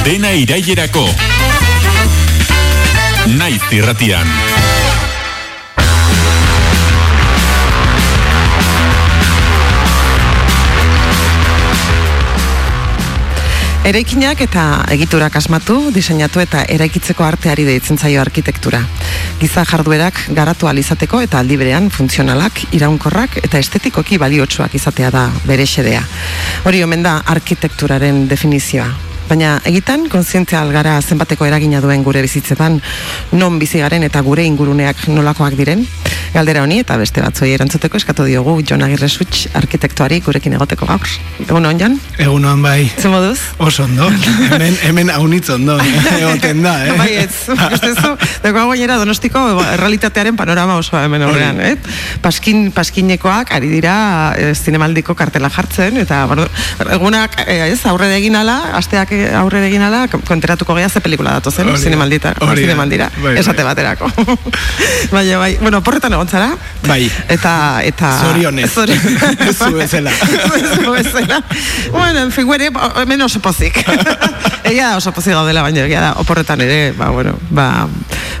Dena irailerako. Naiz irratian. Eraikinak eta egiturak asmatu, diseinatu eta eraikitzeko arteari deitzen zaio arkitektura. Giza jarduerak garatu alizateko eta aldi berean funtzionalak, iraunkorrak eta estetikoki baliotsuak izatea da bere xedea. Hori omen da arkitekturaren definizioa. Baina egitan, kontzientzia algara zenbateko eragina duen gure bizitzetan, non bizi garen eta gure inguruneak nolakoak diren, galdera honi eta beste batzuei erantzuteko eskatu diogu Jon Agirre Such arkitektuari gurekin egoteko gaur. Egun hon, Jon? Egun hon bai. Zer moduz? Oso ondo. hemen, hemen haunitz ondo. Egoten da, eh? Bai, ez. Uste zu, dagoa guainera donostiko realitatearen panorama oso hemen horrean, eh? Paskin, paskinekoak ari dira eh, zinemaldiko kartela jartzen, eta bueno, egunak, eh, ez, aurre egin ala, asteak aurre egin ala, konteratuko geha ze pelikula datu zen, zinemaldita, zinemaldira, bai, bai, esate baterako. bai, bai, bueno, porretan egon zara? Bai. Eta, eta... Zorionez. Zorionez. Zuezela. Zuezela. bueno, en fin, guere, hemen oso pozik. Egia da oso pozik gaudela, baina egia da, oporretan ere, ba, bueno, ba,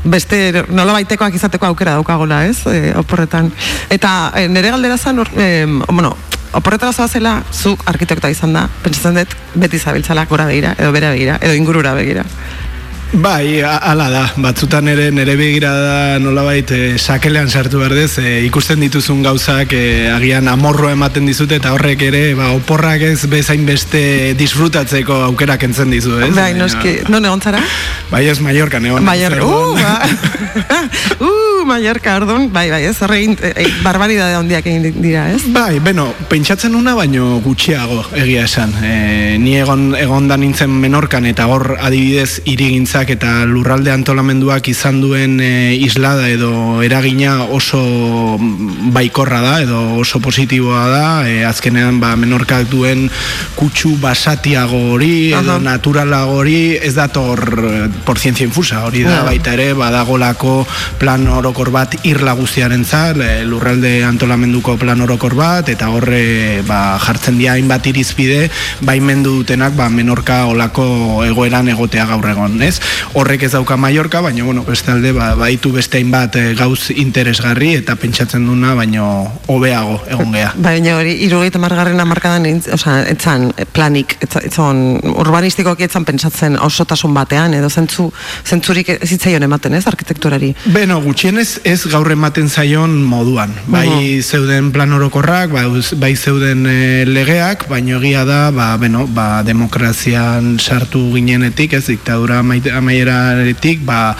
beste nola baitekoak izateko aukera daukagola, ez? E, oporretan. Eta e, nire galdera zan, e, bueno, oporretara zoazela, zu arkitekta izan da, pentsatzen dut, beti zabiltzala gora begira, edo bera begira, edo ingurura begira. Bai, ala da, batzutan ere nere begira da nolabait e, sakelean sartu berdez, e, ikusten dituzun gauzak e, agian amorro ematen dizute eta horrek ere, ba, oporrak ez bezain beste disfrutatzeko aukera kentzen dizu, ez? Bai, noski, non egon zara? Bai, ez Mallorca, neon. Mallorca, uh, ba. uh, Mallorca, ardun, bai, bai, ez, horregin, e, barbaridade handiak egin dira, ez? Bai, beno, pentsatzen una, baino gutxiago egia esan. E, ni egon, egon da nintzen menorkan eta hor adibidez irigintza eta lurralde antolamenduak izan duen e, islada edo eragina oso baikorra da edo oso positiboa da e, azkenean ba, menorkak duen kutsu basatiago hori edo Aha. naturalago hori ez dator por ciencia infusa hori da baita ere badagolako plan orokor bat irla guztiaren zar e, lurralde antolamenduko plan orokor bat eta horre ba, jartzen dia hainbat irizpide baimendu dutenak ba, menorka olako egoeran egotea gaur egon ez? horrek ez dauka Mallorca, baina bueno, beste alde ba, baitu beste hainbat e, gauz interesgarri eta pentsatzen duna, baino hobeago egon gea. Baina hori, irugaita margarren amarkadan, oza, etzan planik, etzan urbanistikoak etzan pentsatzen osotasun batean, edo zentzu, zentzurik zitzaion ematen, ez, arkitekturari? Beno, gutxienez ez gaur ematen zaion moduan. Bai zeuden plan orokorrak, bai, bai zeuden e, legeak, baino egia da, ba, beno, ba, demokrazian sartu ginenetik, ez, diktadura amaieraretik ba,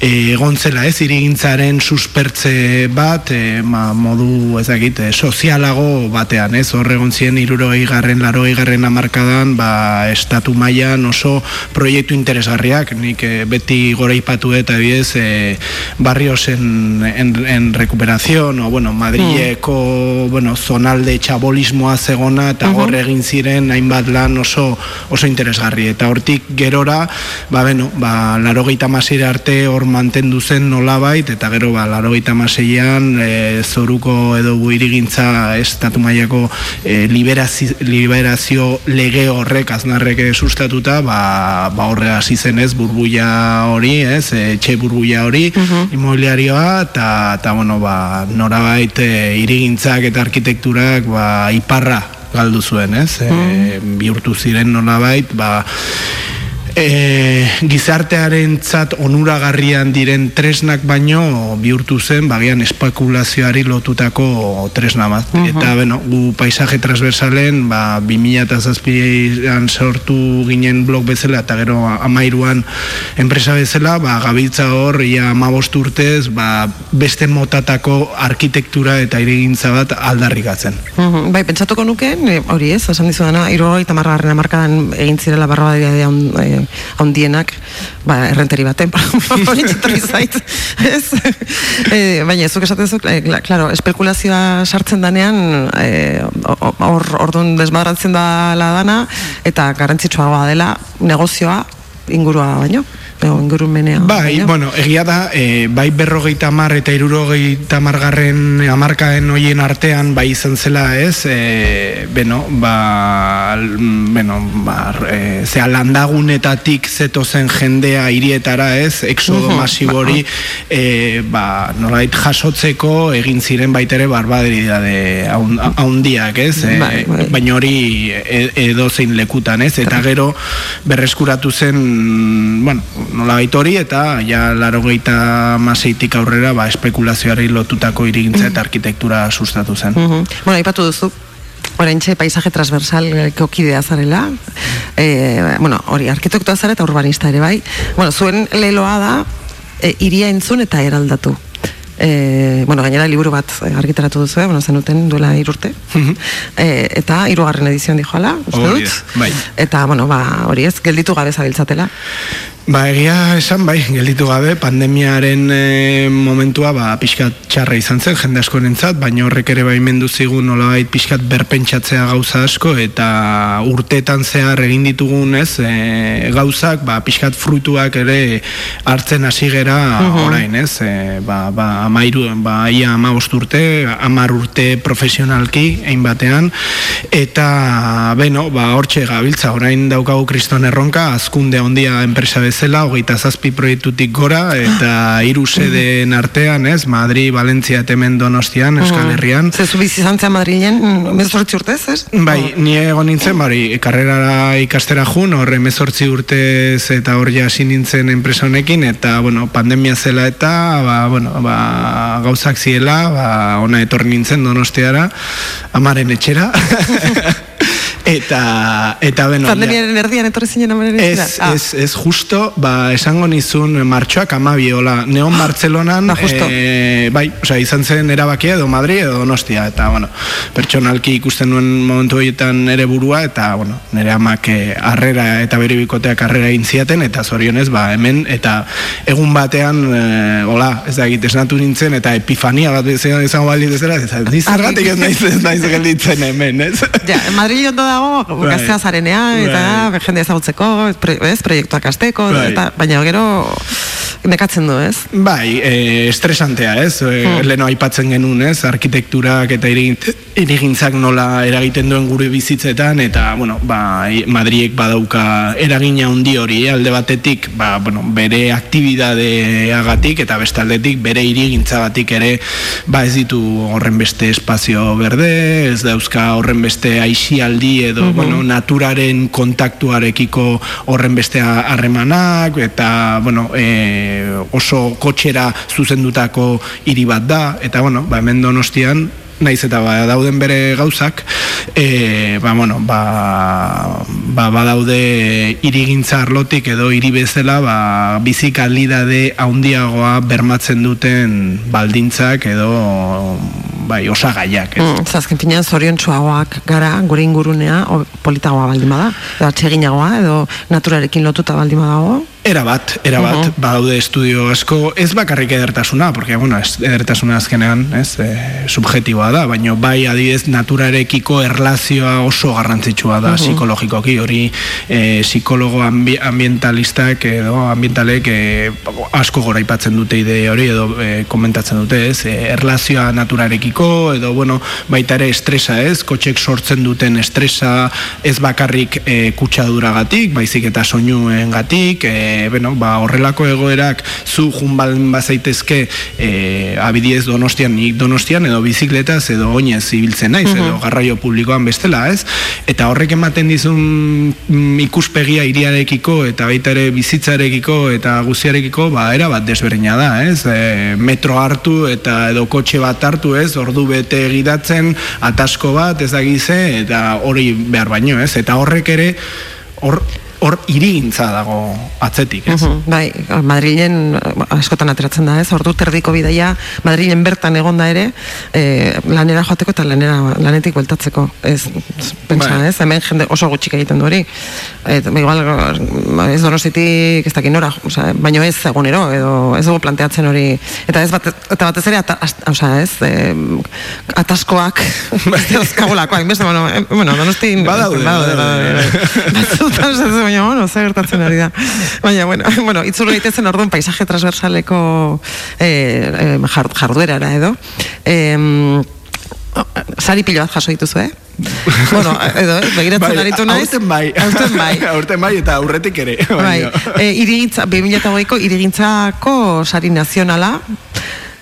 e, egon zela ez irigintzaren suspertze bat e, ma, modu ezagit e, sozialago batean ez horre egon ziren iruroi garren laroi garren amarkadan ba, estatu mailan oso proiektu interesgarriak nik e, beti gora ipatu eta bidez e, barrios en, en, en recuperación o bueno, Madrileko mm. bueno, zonalde txabolismoa zegona eta uh egin ziren hainbat lan oso oso interesgarri eta hortik gerora ba, bueno, ba, laro arte hor mantendu zen nolabait, eta gero ba, laro maseian e, zoruko edo guirigintza estatu mailako e, liberazio, liberazio lege horrek aznarrek sustatuta, ba, ba horre hasi zen ez, burbuia hori, ez, e, txe burbuia hori, uh -huh. Imobiliarioa, eta, eta bueno, ba, norabait e, irigintzak eta arkitekturak ba, iparra galdu zuen, ez, e, bihurtu ziren nolabait, ba, e, gizartearen tzat onuragarrian diren tresnak baino bihurtu zen bagian espekulazioari lotutako tresna bat. Eta, bueno, gu paisaje transversalen, ba, 2000 sortu ginen blog bezala, eta gero amairuan enpresa bezala, ba, gabiltza hor, ia mabost urtez, ba, beste motatako arkitektura eta irigintza bat aldarrikatzen. Uh Bai, pentsatuko nuke, hori ez, esan dizu dena, irugoi eta margarren amarkadan egin zirela barroa dira ondienak ba, errenteri baten zait ez? E, baina ezuk esatezu e, claro, espekulazioa sartzen danean e, hor e, orduan desmadratzen da la dana eta garantzitsua dela negozioa ingurua baino edo ingurumenea. Bai, baina. bueno, egia da, e, bai berrogeita mar eta irurogeita margarren amarkaen hoien artean, bai izan zela ez, e, beno, ba, beno, ba, e, zea landagunetatik zeto zen jendea hirietara ez, exodo Mhm, masibori, e, ba, nolait jasotzeko egin ziren baitere barbaridade haun- haundiak ez, e, Bai, bai. baina hori e- edo zein lekutan ez, eta gero berreskuratu zen, bueno, nola hori eta ja laro geita maseitik aurrera ba, espekulazioari lotutako irigintza eta arkitektura sustatu zen. Mhm. Bueno, aipatu duzu, oraintxe paisaje transversal kidea zarela, e, bueno, hori arkitektua zara eta urbanista ere bai, bueno, zuen leloa da, e, iria entzun eta eraldatu. E, bueno, gainera liburu bat eh, argitaratu duzu, eh? bueno, zenuten duela irurte. e, eta hirugarren edizioan dijoala, uste dut. bai. Eta, bueno, ba, hori ez, gelditu gabe zabiltzatela. Ba, egia esan bai, gelditu gabe, pandemiaren e, momentua ba, pixkat txarra izan zen, jende askorentzat, baina horrek ere baimendu zigun nolabait pixkat berpentsatzea gauza asko, eta urteetan zehar egin ditugun ez, e, gauzak, ba, pixkat fruituak ere hartzen hasi gera orain, ez, e, ba, ba, amairu, ba, ia ama urte, amar urte profesionalki, egin batean, eta, beno, ba, hortxe gabiltza, orain daukagu kriston erronka, azkunde handia enpresa bezala, hogeita zazpi proiektutik gora, eta hiru sedeen artean, ez, Madri, Valentzia eta hemen Donostian, Euskal Herrian, Zezu bizi izan zen Madrilen, mezortzi urtez, ez? Bai, ni egon nintzen, bari, karrerara ikastera jun, horre emezortzi urtez eta hor ja hasi nintzen enpresa honekin, eta, bueno, pandemia zela eta, ba, bueno, ba, gauzak ziela, ba, ona etorri nintzen donostiara, amaren etxera, eta, eta, bueno, ja- Pandemiaren erdian etorri zinen amaren Ez, ez, ez justo, ba, esango nizun martxoak amabi, hola, Neon Bartzelonan, Ba, eh, bai, osea, izan zen erabakia edo Madri edo Donostia, eta, bueno, pertsonalki ikusten nuen momentu horietan ere burua, eta, bueno, nire amak eh, harrera eta bere bikoteak harrera egin ziaten, eta zorionez, ba, hemen, eta egun batean, eh, hola, ez da egit, esnatu nintzen, eta epifania bat izango baldin dezera, ni zergatik ez naiz, ez naiz gelditzen hemen, ez? Ja, Madrid ondo dago, Bai. gaztea zarenean, eta jende ezagutzeko, ez, proiektuak asteko, Bai. eta, baina gero nekatzen du, ez? Bai, e, estresantea, ez? E, Hmm. Leno aipatzen genuen, ez? Arkitekturak eta irigint- irigintzak nola eragiten duen gure bizitzetan, eta, bueno, ba, Madriek badauka eragina handi hori, eh? alde batetik, ba, bueno, bere aktibidadeagatik, eta bestaldetik bere irigintzagatik ere, ba, ez ditu horren beste espazio berde, ez dauzka horren beste aixialdi edo, bueno, naturaren kontaktuarekiko horren beste harremanak, eta, bueno, e, oso kotxera zuzendutako hiri bat da, eta, bueno, ba, hemen donostian, naiz eta ba, dauden bere gauzak, e, ba, bueno, ba, ba, badaude irigintza arlotik edo hiri bezala, ba, bizi kalidade handiagoa bermatzen duten baldintzak edo bai, osagaiak, ez? Mm, zazken finean zorion gara gure ingurunea politagoa baldin bada, edo atseginagoa, edo naturarekin lotuta baldin badago. Era bat, era bat, Mhm. badaude estudio asko, ez bakarrik edertasuna, porque, bueno, ez, edertasuna azkenean, ez, e, subjetiboa da, baina bai adibidez naturarekiko erlazioa oso garrantzitsua da psikologikoki, hori e, psikologo ambi, ambientalistak edo ambientalek e, asko goraipatzen dute ide hori edo e, komentatzen dute, ez, e, erlazioa naturarekiko edo, bueno, baita ere estresa, ez, kotxek sortzen duten estresa, ez bakarrik e, kutsaduragatik, baizik eta soinuengatik, e, bueno, ba, horrelako egoerak zu junbalen bazaitezke e, abidiez donostian, nik donostian edo bizikletaz edo oinez ibiltzen naiz, edo garraio publikoan bestela, ez? Eta horrek ematen dizun mm, ikuspegia iriarekiko eta baita ere bizitzarekiko eta guziarekiko, ba, era bat desberdina da, ez? E, metro hartu eta edo kotxe bat hartu, ez? Ordu bete gidatzen, atasko bat, ez da gize, eta hori behar baino, ez? Eta horrek ere, hor, hor irigintza dago atzetik, ez? Mhm, Bai, Madrilen askotan ateratzen da, ez? Ordu terdiko bidaia Madrilen bertan egonda ere, eh, lanera joateko eta lanera lanetik bueltatzeko. Ez pentsa, Bai. ez? Hemen jende oso gutxik egiten du hori. Et, igual ez Donostitik ez dakin nora, osea, baino ez egunero edo ez dugu planteatzen hori eta ez bat, eta batez ere ata, osea, ez? Eh, ataskoak dauzkagulako, hainbeste, bueno, eh, bueno, Donostin Badaude, badaude, badaude. badaude. Batzutan ez baina, bueno, zer gertatzen ari da. Baina, bueno, bueno itzulu gaitezen orduan paisaje transversaleko eh, eh, jarduerara edo. Eh, sari pilo bat jaso dituzu, eh? bueno, edo, eh, begiratzen bai, aritu naiz. Aurten bai. Aurten bai. aurten bai eta aurretik ere. Bai, e, irigintza, 2008ko irigintzako sari nazionala,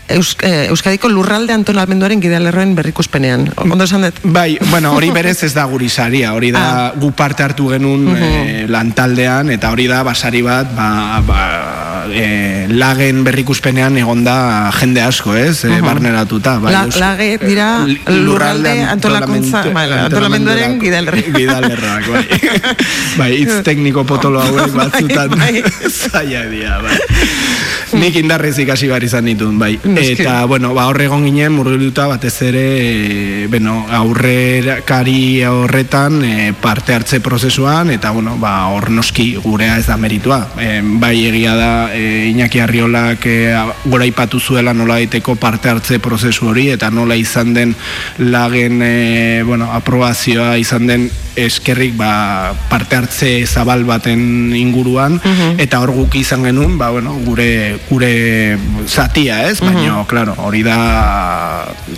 Eus, eh, Euskadiko lurralde antolamenduaren gidalerroen berrikuspenean. Ondo esan dut? Bai, bueno, hori berez ez da guri saria, hori da ah. gu parte hartu genuen uh eh, lantaldean, eta hori da basari bat, ba, ba, e, lagen berrikuspenean egonda jende asko, ez? Uh barneratuta. Bai, La, lage dira lurralde antolakuntza, bai, antolamenduaren gidalerroen. Gidalerroak, bai. bai, itz tekniko potolo hauek bai, batzutan bai, zaila dia, bai. Nik indarrez ikasi bar izan ditun, bai. Eta, bueno, ba, horre egon ginen, murgilduta batez ere, bueno, aurrekari horretan e, parte hartze prozesuan, eta, bueno, ba, hor noski gurea ez da meritua. E, bai egia da, e, Iñaki Arriolak e, gora ipatu zuela nola daiteko parte hartze prozesu hori, eta nola izan den lagen, e, bueno, aprobazioa izan den eskerrik ba, parte hartze zabal baten inguruan, mhm. eta hor guk izan genuen, ba, bueno, gure, gure zatia, ez? Baina, baina, claro, hori da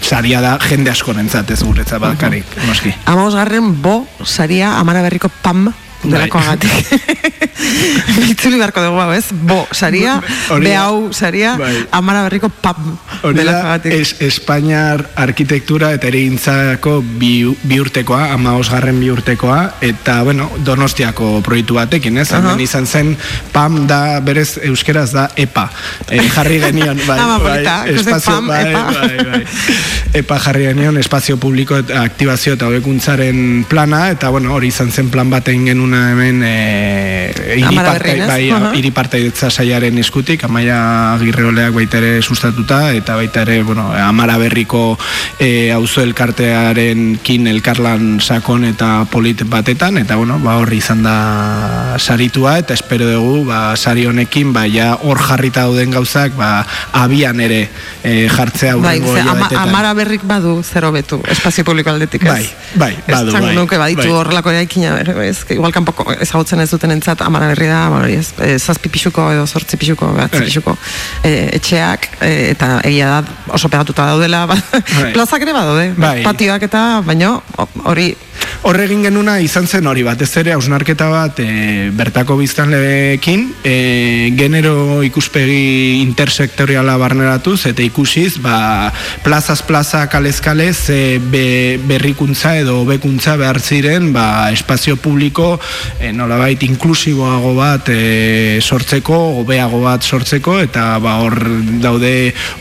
saria da jende asko nentzat ez guretzat bakarik, uh -huh. noski. Amamos garren bo saria amara berriko pam delako bai. agatik. Itzuli beharko dugu hau, ez? Bo, saria, be hau, saria, bai. amara berriko pam. Da, es, Espainiar arkitektura eta ere gintzako bi, urtekoa, ama osgarren bi urtekoa, eta, bueno, donostiako proiektu batekin, ez? Uh -huh. izan zen, pam da, berez, euskeraz da, epa. E, jarri genion, bai, bai, espazio, pam, bai, epa. bai, bai, epa jarri genion, espazio publiko, aktibazio eta hobekuntzaren plana, eta, bueno, hori izan zen plan baten genuna hemen, e, iri bai, saiaren eskutik, amaia agirreoleak baita ere sustatuta, eta baita ere, bueno, amara berriko e, auzo elkartearen kin elkarlan sakon eta polit batetan, eta bueno, ba horri izan da saritua, eta espero dugu, ba, sari honekin, ba, ja hor jarrita dauden gauzak, ba, abian ere e, jartzea bai, ama, amara berrik badu zero betu, espazio publiko aldetik, ez? Bai, bai, badu, bai. Nuke, baditu bai. horrelako eraikina, ez, igual kanpoko ezagutzen ez duten entzat, amara berri da, bueno, ez, e, zazpi pixuko edo zortzi pixuko, gatzi bai. pixuko e, etxeak, e, eta egia da oso pegatuta daudela, ba, plazak ere badaude, bai. patioak eta, baino, hori Horre egin genuna izan zen hori bat, ez ere hausnarketa bat e, bertako biztanleekin, e, genero ikuspegi intersektoriala barneratuz, eta ikusiz, ba, plazaz plaza kalez kalez e, berrikuntza edo bekuntza behar ziren ba, espazio publiko e, nolabait inklusiboago bat e, sortzeko, hobeago bat sortzeko, eta ba, hor daude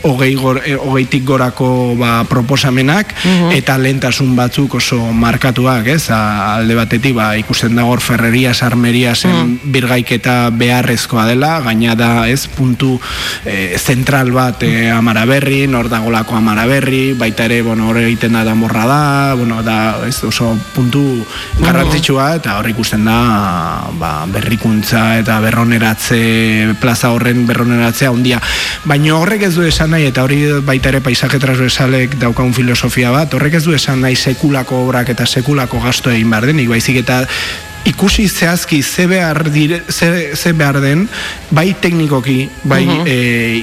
hogei gor, hogeitik gorako ba, proposamenak, mhm. eta lentasun batzuk oso markatuak, ez? alde batetik ba, ikusten da hor ferreria sarmeria zen mm. birgaiketa beharrezkoa dela, gaina da, ez, puntu e, zentral bat e, amara berri, nor dagolako amara berri, baita ere, bueno, hor egiten da damorra da, bueno, da, ez, oso puntu garrantzitsua, eta hor ikusten da, ba, berrikuntza eta berroneratze, plaza horren berroneratzea ondia. Baina horrek ez du esan nahi, eta hori baita ere paisaje transversalek daukaun filosofia bat, horrek ez du esan nahi sekulako obrak eta sekulako gasto egin behar denik, baizik eta ikusi zehazki ze behar, dire, ze, ze behar den, bai teknikoki, bai uh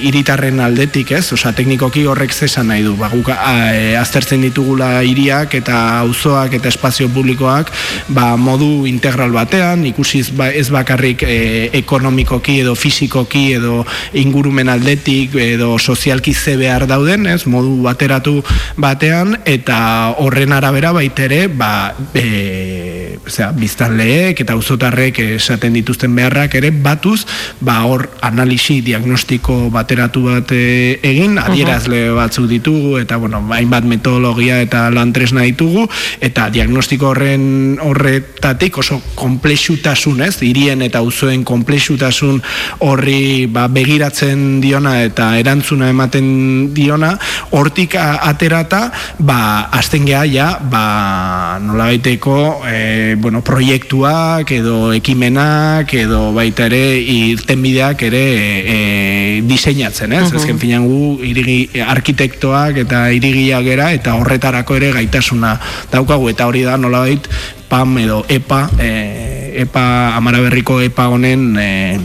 iritarren aldetik, ez? Osa, teknikoki horrek zesan nahi du. Ba, guk, e, aztertzen ditugula hiriak eta auzoak eta espazio publikoak ba, modu integral batean, ikusi ba, ez bakarrik e, ekonomikoki edo fisikoki edo ingurumen aldetik edo sozialki ze behar dauden, ez? Modu bateratu batean eta horren arabera baitere, ba, e, zera, biztan eta auzotarrek esaten dituzten beharrak ere batuz, ba hor analisi diagnostiko bateratu bat e, egin, adierazle batzu ditugu eta bueno, hainbat metodologia eta lan tresna ditugu eta diagnostiko horren horretatik oso komplexutasun, ez? Hirien eta auzoen komplexutasun horri ba, begiratzen diona eta erantzuna ematen diona, hortik aterata, ba azten gea ja, ba nolabaiteko e, bueno, proiektu proiektuak edo ekimenak edo baita ere irtenbideak ere e, diseinatzen, ez? Uh -huh. Finan gu irigi, arkitektoak eta irigiak gera eta horretarako ere gaitasuna daukagu eta hori da nolabait PAM edo EPA e, epa, amara berriko epa honen e,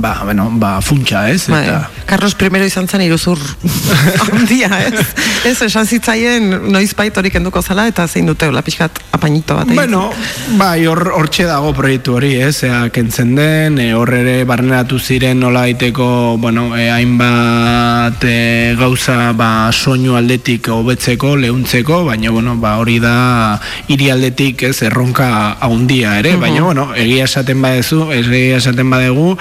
ba, bueno, ba, funtsa, ez? Bai, Carlos I izan zen iruzur handia, ez? Ez, esan zitzaien noiz hori kenduko zala eta zein dute hola pixkat apainito bat. Bueno, bai, hor, hortxe dago proiektu hori, ez? Ea, kentzen den, e, hor ere barneratu ziren nola aiteko, bueno, e, hainbat e, gauza ba, soinu aldetik hobetzeko, lehuntzeko, baina, bueno, ba, hori da hiri aldetik, ez, erronka haundia ere, baina, bueno, egia esaten badezu, egia esaten badegu,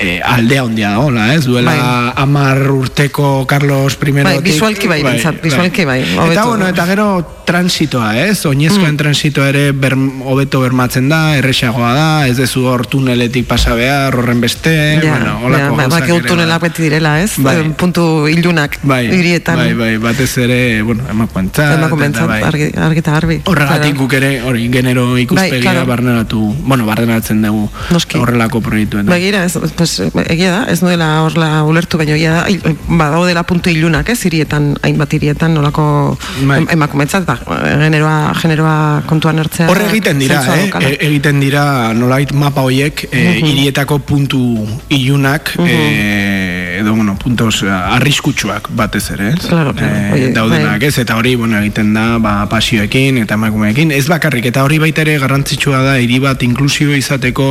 e, aldea handia da, ez? Duela bai. amar urteko Carlos I. Bai, visualki bai, bai, visualki bai. Eta, bueno, eta gero transitoa, ez? Oinezkoen mm. transitoa ere ber, hobeto bermatzen da, erresagoa da, ez dezu hor tuneletik pasa behar, horren beste, ja, bueno, holako ja, ba, ba, tunelak beti direla, ez? Bai. Puntu ilunak bai, irietan. Bai, bai, batez ere, bueno, emakuentzat. Emakuentzat, bai. argi, argi eta garbi. Horregatik guk ere, hori, genero ikuspegia bai, claro. barneratu, bueno, barneratzen dugu horrelako proiektuen. Bai, gira, ez, pues, egia da, ez nuela horla ulertu, baina egia da, badaudela puntu ilunak, ez, irietan, hainbat irietan, nolako bai. emakumentzat, ba, generoa, generoa kontuan hartzea. Horre egiten dira, eh? E, egiten dira nolait mapa hoiek e, irietako puntu ilunak e, edo, bueno, puntos arriskutsuak batez ere, ez? Claro, claro. E, daudenak, bai. ez? Eta hori, bueno, egiten da, ba, pasioekin eta emakumeekin. Ez bakarrik, eta hori baita ere garrantzitsua da, hiri bat inklusio izateko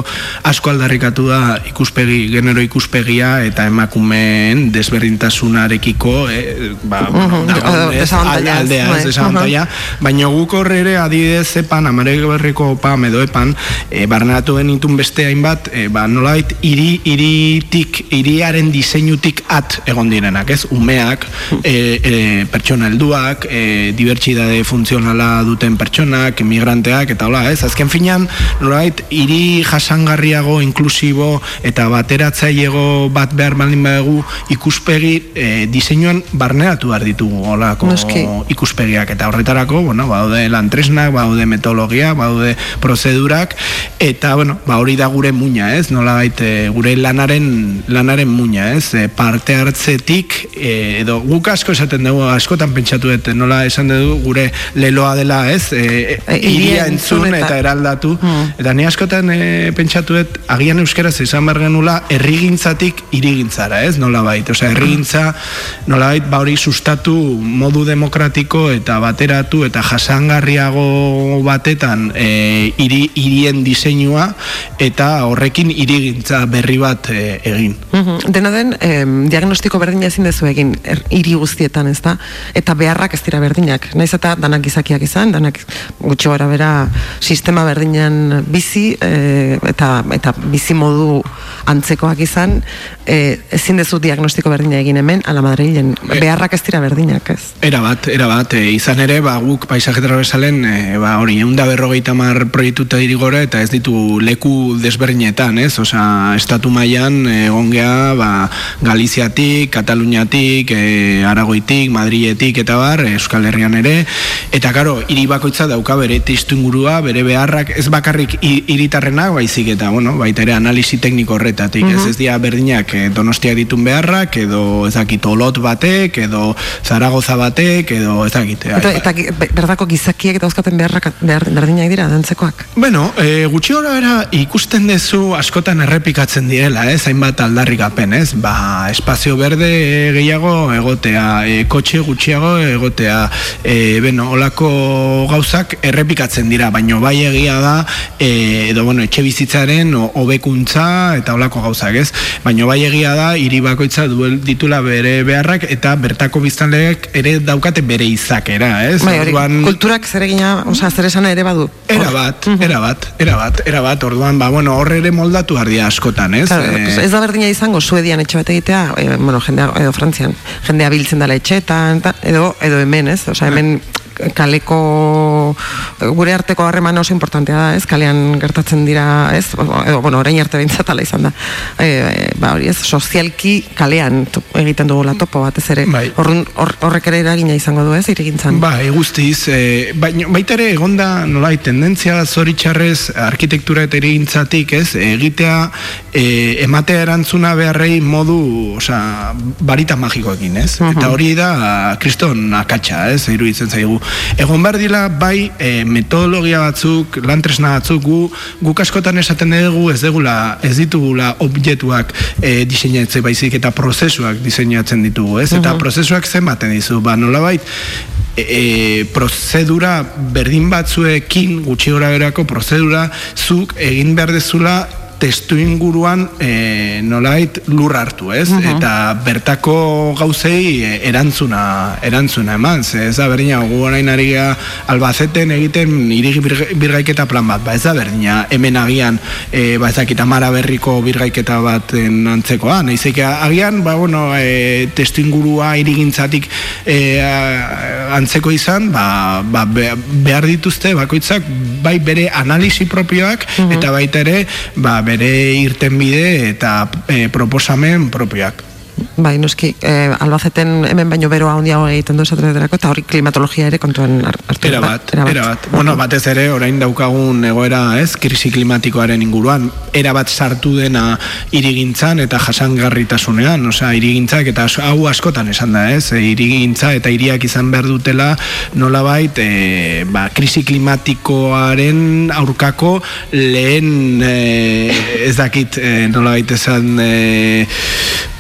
asko aldarrikatu da ikuspegi, genero ikuspegia eta emakumeen desberdintasunarekiko, eh, ba, -huh. da, ez, aldea, baina guk horre ere adidez epan, amare berriko opa edo epan, e, barneratu benitun beste hainbat, e, ba, nolait, iri, iritik, iriaren diseinutik at egon direnak, ez? Umeak, e, e, pertsona helduak, e, dibertsidade funtzionala duten pertsonak, emigranteak, eta hola, ez? Azken finan, nolait, iri jasangarriago, inklusibo, eta bateratzailego bat behar baldin badegu ikuspegi e, diseinuan barneratu behar ditugu, holako ikuspegiak, eta horretarako, bueno, baude lantresnak, baude metodologia, baude prozedurak eta bueno, ba hori da gure muina, ez? Nola baite gure lanaren lanaren muina, ez? E, parte hartzetik e, edo guk asko esaten dugu askotan pentsatu dut, nola esan dugu gure leloa dela, ez? E, e, iria entzun eta, eraldatu hmm. eta ni askotan e, pentsatu dut agian euskaraz izan ber genula herrigintzatik irigintzara, ez? Nola bait, osea herrigintza nola bait ba hori sustatu modu demokratiko eta batera eta jasangarriago batetan e, iri, irien diseinua eta horrekin irigintza berri bat e, egin. Mm Dena den, e, diagnostiko berdina ezin dezu egin er, iri guztietan, ez da? Eta beharrak ez dira berdinak. Naiz eta danak izakiak izan, danak gutxo gara bera sistema berdinan bizi e, eta, eta bizi modu antzekoak izan, e, ezin dezu diagnostiko berdina egin hemen, ala madrilen, e, beharrak ez dira berdinak, ez? Era bat, era bat, e, izan ere, ba, guk paisaje transversalen e, ba, hori, egun da berrogeita mar proiektuta dirigora eta ez ditu leku desberdinetan, ez? Osa, estatu mailan egon gea, ba, Galiziatik, Kataluniatik, e, Aragoitik, Madrietik eta bar, Euskal Herrian ere, eta karo, hiri bakoitza dauka bere testu ingurua, bere beharrak, ez bakarrik hiritarrena baizik eta, bueno, baita ere analisi tekniko horretatik, ez ez dira berdinak e, donostia ditun beharrak, edo ez dakit olot batek, edo zaragoza batek, edo ez dakit. Eta, eta berdako gizakiek eta euskaten beharrak behar, berdinak dira, dantzekoak? Bueno, e, gutxi gora bera ikusten dezu askotan errepikatzen direla, ez, hainbat aldarrikapen, ez, ba, espazio berde gehiago egotea, e, kotxe gutxiago egotea, e, beno, olako gauzak errepikatzen dira, baino bai egia da, e, edo, bueno, etxe bizitzaren hobekuntza eta olako gauzak, ez, baino bai egia da, hiri bakoitza duel ditula bere beharrak eta bertako biztanleek ere daukate bere izakera, ez? Bai, orduan... kulturak zer egina, oza, zer esana ere badu. Era bat, era bat, era bat, era bat, orduan, ba, bueno, horre ere moldatu ardia askotan, ez? Claro, eh, ez da berdina izango, suedian etxe bat egitea, eh, bueno, jendea, edo frantzian, jendea biltzen dela etxetan, edo, edo hemen, ez? Osa, hemen kaleko gure arteko harreman oso importantea da, ez? Kalean gertatzen dira, ez? Edo, bueno, orain arte behintzat ala izan da. E, ba, hori ez, sozialki kalean egiten dugu la topo batez ere. Bai. horrek ere eragina izango du, ez? Irigintzan. Ba, eguztiz, e, baita ere egonda nolai tendentzia zoritxarrez arkitektura eta irigintzatik, ez? Egitea e, ematea erantzuna beharrei modu, osea, barita magikoekin, ez? Eta hori da kriston akatsa, ez? Iruditzen zaigu egon behar dila bai e, metodologia batzuk, lantresna batzuk, gu, guk askotan esaten dugu ez degula, ez ditugula objektuak e, diseinatzen baizik eta prozesuak diseinatzen ditugu, ez? Eta prozesuak zenbaten dizu, ba, nola bait, e, e, prozedura berdin batzuekin, gutxi gora berako prozedura, zuk egin behar dezula testu inguruan e, nolait lur hartu, ez? Eta bertako gauzei e, erantzuna, erantzuna eman, ze ez da berdina, gu orain ari albazeten egiten irigi birga- birgaiketa plan bat, ba ez da berdina, hemen agian, e, ba ezakita mara berriko birgaiketa bat antzekoa, nahizik agian, ba bueno, e, testu ingurua irigintzatik e, a- antzeko izan, ba, ba be- behar dituzte bakoitzak bai bere analisi propioak eta baita ere ba, bere irtenbide eta e, proposamen propioak. Bai, noski, eh, albazeten hemen baino beroa handiago egiten du esaterako, eta hori klimatologia ere kontuan har- hartu. Era bat, era bat. Bueno, batez ere, orain daukagun egoera, ez, krisi klimatikoaren inguruan, era bat sartu dena irigintzan eta jasangarritasunean, osea, irigintzak eta hau askotan esan da, ez, e, irigintza eta iriak izan behar dutela nolabait, e, ba, krisi klimatikoaren aurkako lehen, e, ez dakit, e, nolabait esan, e,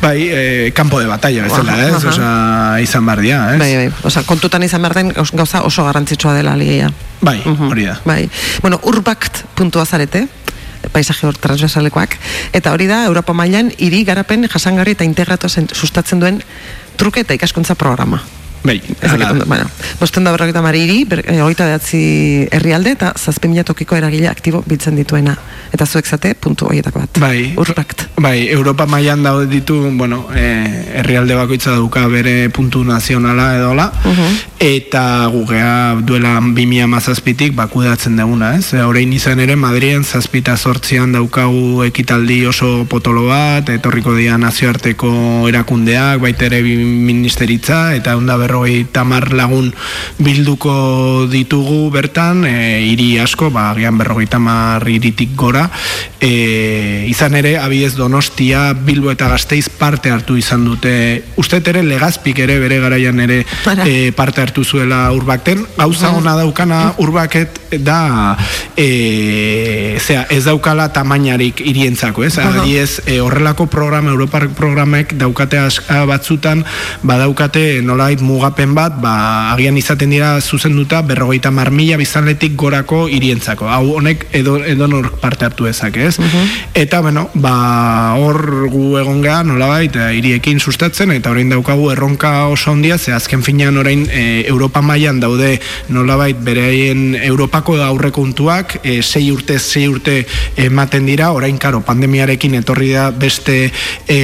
bai, e, campo de batalla bezala, Aha, ez, aha. osea, izan behar dira, ez? Bai, bai, osea, kontutan izan behar den gauz- gauza oso garrantzitsua dela ligeia. Bai, hori da. Bai. Bueno, urbakt puntua paisaje hor transversalekoak, eta hori da Europa mailan hiri garapen jasangarri eta integratu sustatzen duen truke eta ikaskuntza programa. Bai, Ez dakit, bueno, bosten da berrogeita mari hiri, ber- eh, hogeita behatzi herrialde eta zazpi mila tokiko eragile aktibo biltzen dituena. Eta zuek zate, puntu horietako bat. Bai, Urbakt. bai, Europa mailan daude ditu, bueno, eh, herrialde bakoitza dauka bere puntu nazionala edola, eta gugea duela 2000 mazazpitik bakudatzen deguna, ez? E, Orain izan ere, Madrien zazpita sortzian daukagu ekitaldi oso potolo bat, etorriko dira nazioarteko erakundeak, baita ere bi ministeritza, eta onda berrogei tamar lagun bilduko ditugu bertan, e, hiri asko, ba, agian berrogei tamar iritik gora, e, izan ere, abiez Donostia, Bilbo eta Gasteiz parte hartu izan dute, uste ere legazpik ere bere garaian ere e, parte hartu zuela urbakten, gauza ona daukana urbaket da e, zera, ez daukala tamainarik irientzako, ez? Adibidez, e, horrelako programa, Europar programek daukate batzutan, badaukate nolait mugapen bat, ba, agian izaten dira zuzenduta berrogeita mar mila bizanletik gorako irientzako. Hau honek edo, edo parte hartu dezake, ez? Eta, bueno, ba, hor gu egon geha, nolabait, e, hiriekin sustatzen, eta orain daukagu erronka oso handia, ze azken finean orain e, Europa mailan daude nolabait bereien Europako aurrekontuak e, sei urte, sei urte ematen dira, orain karo, pandemiarekin etorri da beste e,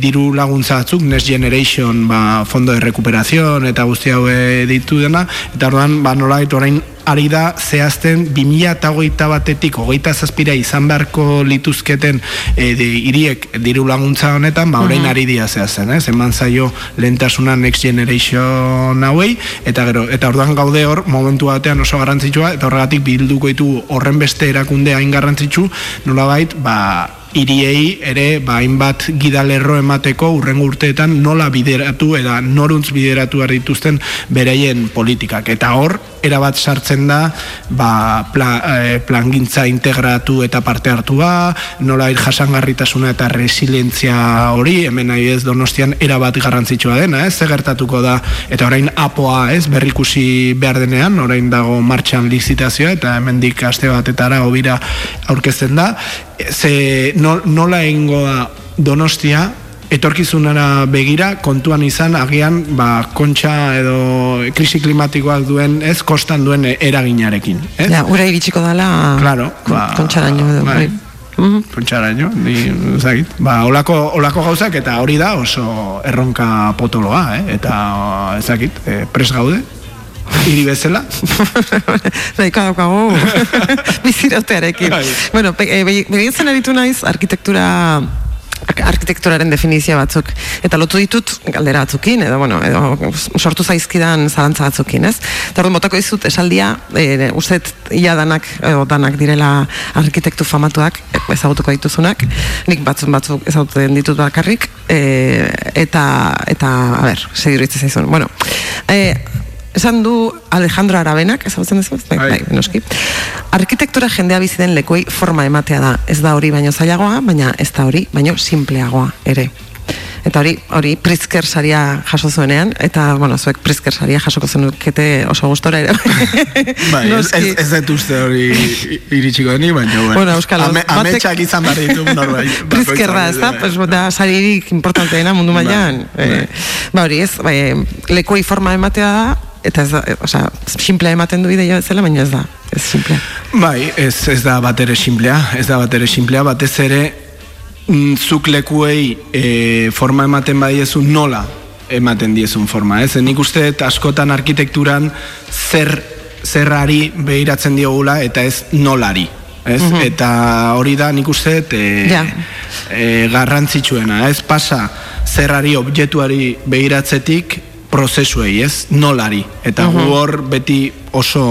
diru laguntza batzuk, Next Generation ba, fondo de recuperación eta guzti haue ditu dena, eta orduan, ba, nolabait orain ari da zehazten 2008 batetik hogeita zazpira izan beharko lituzketen e, de, iriek diru laguntza honetan, ba orain ari dira zehazten, ez? Eman zaio lehentasuna Next Generation hauei, eta gero, eta orduan gaude hor, momentu batean oso garrantzitsua, eta horregatik bilduko ditu horren beste erakunde hain garrantzitsu, nolabait, ba, iriei ere ba, hainbat gidalerro emateko urrengo urteetan nola bideratu eta noruntz bideratu behar dituzten bereien politikak. Eta hor, erabat sartzen da ba, pla, eh, plangintza integratu eta parte hartua, nola jasangarritasuna eta resilientzia hori, hemen nahi ez donostian erabat garrantzitsua dena, ez, gertatuko da, eta orain apoa, ez, berrikusi behar denean, orain dago martxan lizitazioa, eta hemendik aste batetara hobira aurkezten da, ze no, nola egingo da donostia, etorkizunara begira kontuan izan agian ba, kontxa edo krisi klimatikoak duen ez kostan duen eraginarekin ez? Ja, ura iritsiko dela Claro, ba, kontxaraino edo. bai. Mhm. kontxaraino, ni ezagit. Ba, olako, olako gauzak eta hori da oso erronka potoloa, eh? eta ezagit, eh, pres gaude, hiri bezala. Nahiko daukagu bizirautearekin. Bai. bueno, pe- e, be- begiratzen aritu naiz arkitektura ar- arkitekturaren definizio batzuk eta lotu ditut galdera batzukin edo bueno edo sortu zaizkidan zalantza batzukin, ez? Eta orduan botako dizut esaldia, e, uste dut ia danak edo danak direla arkitektu famatuak e, ezagutuko dituzunak. Nik batzuk batzuk ezagutzen ditut bakarrik e, eta eta a ber, segiru zaizun. Bueno, e, esan du Alejandro Arabenak, ezagutzen duzu, bai, Bai. bai, noski. Arkitektura jendea bizi den lekuei forma ematea da. Ez da hori baino zailagoa, baina ez da hori baino simpleagoa ere. Eta hori, hori Pritzker saria jaso zuenean, eta, bueno, zuek Pritzker saria jasoko zenukete oso gustora ere. Bai, ez, Noski. ez, ez dut uste hori iritsiko ni, baina bueno. Bueno, Euskal, Ame, batek- ametsak izan behar ditu norbait. Pritzker da, ez da? Pues, da, saririk importanteena mundu Bai, mailan. bai. Eh, ba hori ez, bai, lekuei forma ematea da, eta ez da, eh, osea, simplea ematen du ideia bezala, baina ez da, ez simplea. Bai, ez, ez da bat ere simplea, ez da bat ere simplea, batez ere mm, zuk lekuei e, forma ematen badiezu nola ematen diezun forma, ez? Nik uste askotan arkitekturan zer zerrari behiratzen diogula eta ez nolari. Ez? Eta hori da nik uste e, Ja. e, garrantzitsuena, ez pasa zerrari objektuari behiratzetik prozesuei, ez? Nolari. Eta gu hor beti oso,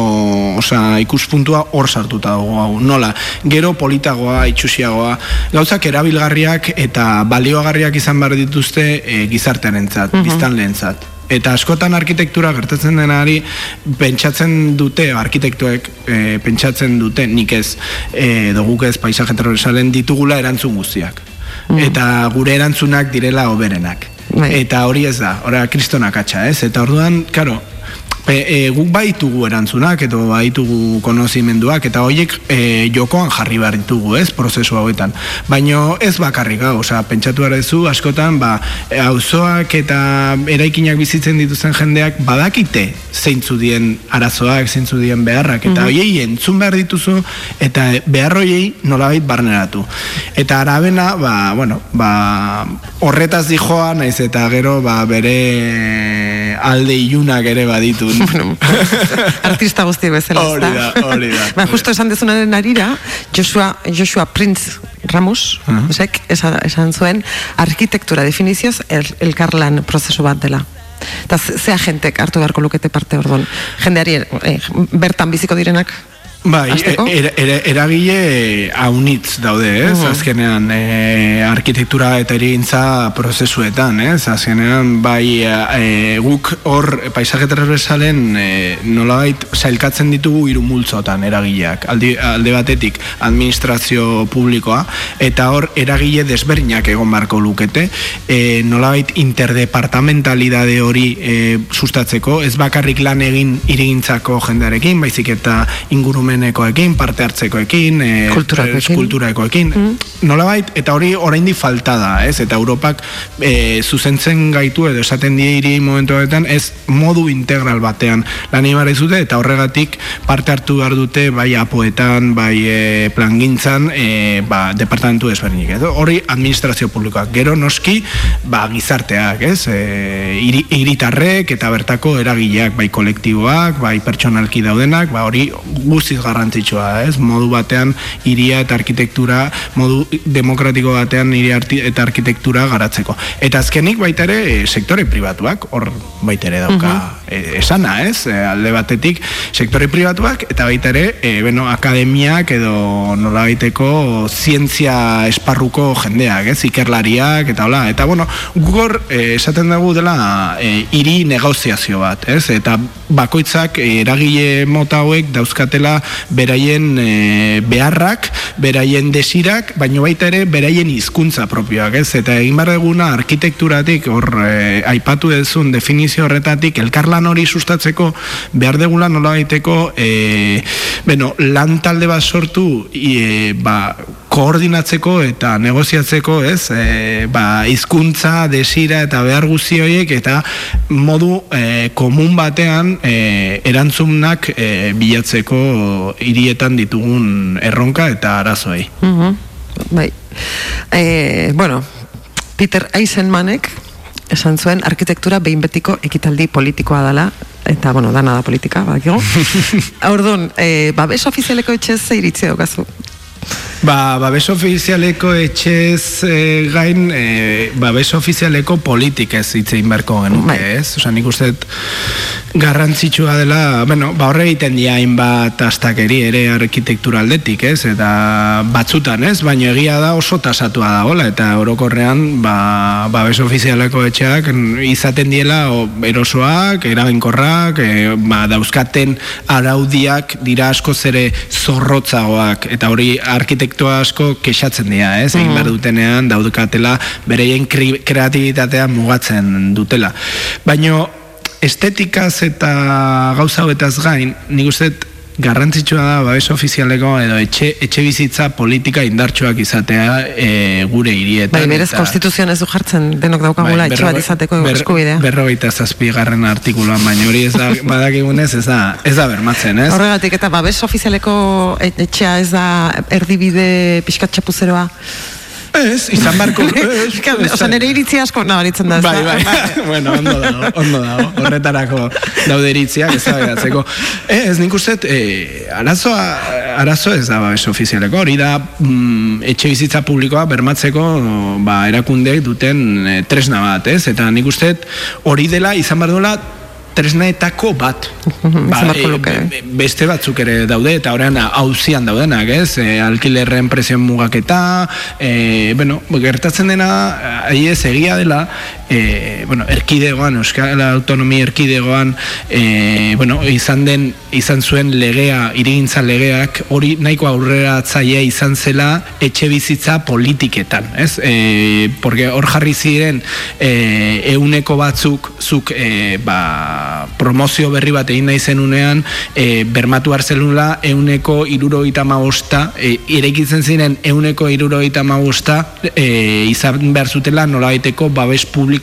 osea, ikuspuntua hor sartuta dago hau. Nola? Gero politagoa, itxusiagoa, gauzak erabilgarriak eta baliogarriak izan behar dituzte e, gizartearentzat, biztanleentzat. Eta askotan arkitektura gertatzen denari pentsatzen dute arkitektuek e, pentsatzen dute nik ez e, edo guk ez paisaje transversalen ditugula erantzun guztiak. Eta gure erantzunak direla oberenak. Bai. Eta hori ez da, ora kristonak atxa, ez? Eta orduan, karo, Pe, e, guk baitugu erantzunak edo baitugu konozimenduak eta horiek e, jokoan jarri behar ditugu, ez, prozesu hauetan. Baino ez bakarrik hau, osea, pentsatu duzu askotan, ba, e, auzoak eta eraikinak bizitzen dituzten jendeak badakite zeintzu dien arazoak, zeintzu dien beharrak, eta hoiei entzun behar dituzu eta behar hoiei nolabait barneratu. Eta arabena, ba, bueno, ba, horretaz dijoa, naiz eta gero, ba, bere alde ilunak ere baditun. Bueno, artista guzti bezala, Hori da, hori da. Ba, justo esan dezunaren arira, Joshua, Joshua Prince Ramos, uh Aha. esan, esan zuen, arkitektura definizioz el, elkarlan prozesu bat dela. Eta ze ze agentek hartu beharko lukete parte orduan. Jendeari eh, bertan biziko direnak Bai, Hasteko? er, er, eragile haunitz daude, ez? Mhm. Azkenean, e, arkitektura eta erigintza prozesuetan, ez? Azkenean, bai, e, guk hor paisaje transversalen e, nolabait sailkatzen ditugu hiru multzotan eragileak. Aldi, alde batetik administrazio publikoa, eta hor eragile desberdinak egon barko lukete, e, nolabait interdepartamentalidade hori e, sustatzeko, ez bakarrik lan egin irigintzako jendearekin, baizik eta ingurumenekoekin, parte hartzekoekin, e, Kulturakoekin. kulturakoekin, nolabait, eta hori oraindik falta da, ez? Eta Europak e, zuzentzen gaitu edo esaten die hiri momentuetan ez modu integral batean lan behar dute eta horregatik parte hartu behar dute bai apoetan, bai e, plangintzan, e, ba, departamentu desberdinik. Edo hori administrazio publikoak. Gero noski, ba, gizarteak, ez? E, hiri- hiritarrek eta bertako eragileak, bai kolektiboak, bai pertsonalki daudenak, ba, hori guztiz garrantzitsua, ez? Modu batean hiria eta arkitektura, modu demokratiko batean hiri arti- eta arkitektura garatzeko. Eta azkenik baita ere e, sektore pribatuak, hor baita ere dauka e, esana, ez? E, alde batetik sektore pribatuak eta baita ere, e, beno, akademiak edo nolabaiteko zientzia esparruko jendeak, ez? Ikerlariak eta hola. Eta bueno, gugor e, esaten dugu dela e, hiri negoziazio bat, ez? Eta bakoitzak eragile mota hauek dauzkatela beraien e, beharrak, beraien desirak, baino baita ere beraien hizkuntza propioak, ez? Eta egin behar duguna arkitekturatik hor e, aipatu dezun definizio horretatik elkarlan hori sustatzeko behar degula nola baiteko e, bueno, lan talde bat sortu e, ba, koordinatzeko eta negoziatzeko, ez? E, ba, hizkuntza, desira eta behar guzti horiek eta modu e, komun batean e, erantzunak e, bilatzeko hirietan ditugun erronka eta arazoei. Mhm, Bai. E, bueno, Peter Eisenmanek esan zuen arkitektura behin betiko ekitaldi politikoa dela eta bueno, dana da politika, badakigu. Orduan, e, babes ofizialeko etxe ze iritzi daukazu? Ba, babes ofizialeko etxez e, gain, e, babes ofizialeko politikez hitzein beharko genuke, Bai. ez? Osa, nik uste garrantzitsua dela, bueno, ba horre egiten dia hainbat astakeri ere arkitektura aldetik, ez? Eta batzutan, ez? Baina egia da oso tasatua dagoela, eta orokorrean, ba, babes ofizialeko etxeak izaten diela o, erosoak, eraginkorrak, e, ba, dauzkaten araudiak dira asko zere zorrotzagoak, eta hori arkitektua asko kexatzen dira, ez? Egin behar dutenean daudukatela bereien kreatibitatea mugatzen dutela. Baino estetikaz eta gauza hauetaz gain, nik uste garrantzitsua da babes ofizialeko edo etxe, etxe bizitza politika indartsuak izatea e, gure hirietan. Bai, berez konstituzioan ez du jartzen denok daukagula Bai, etxe bat izateko ber- eskubidea. Berrogeita zazpigarren artikuluan, baina hori ez da, badakigunez ez da, ez da bermatzen, ez? Horregatik eta babes ofizialeko et- etxea ez da erdibide pixkat txapuzeroa. Ez, izan barko. ez, ez- Osa, nire iritzi asko nabaritzen da. ez Bai, da? bai, bueno, ondo dago, ondo dago, horretarako daude iritziak, ez da. Ez, nik uste, e, arazoa, arazo ez da babes ofizialeko, hori da mm, etxe bizitza publikoa bermatzeko ba, erakundeek duten e, tresna bat, ez? Eta nik uste, hori dela izan behar duela tresnaetako bat. izan beharko e, beste batzuk ere daude, eta horrean hauzian daudenak, ez? E, alkilerren presioen mugaketa, e, bueno, gertatzen dena, ahi ez egia dela, e, bueno, erkidegoan, Euskal Autonomia erkidegoan, e, bueno, izan den, izan zuen legea, irigintza legeak, hori nahiko aurrera atzaia izan zela etxe bizitza politiketan, ez? E, porque hor jarri ziren e, euneko batzuk, zuk, e, ba, promozio berri bat egin nahi zenunean, e, bermatu arzelula euneko irurogeita magosta, e, irekitzen ziren euneko irurogeita magosta, e, izan behar zutela nolabaiteko babes publiko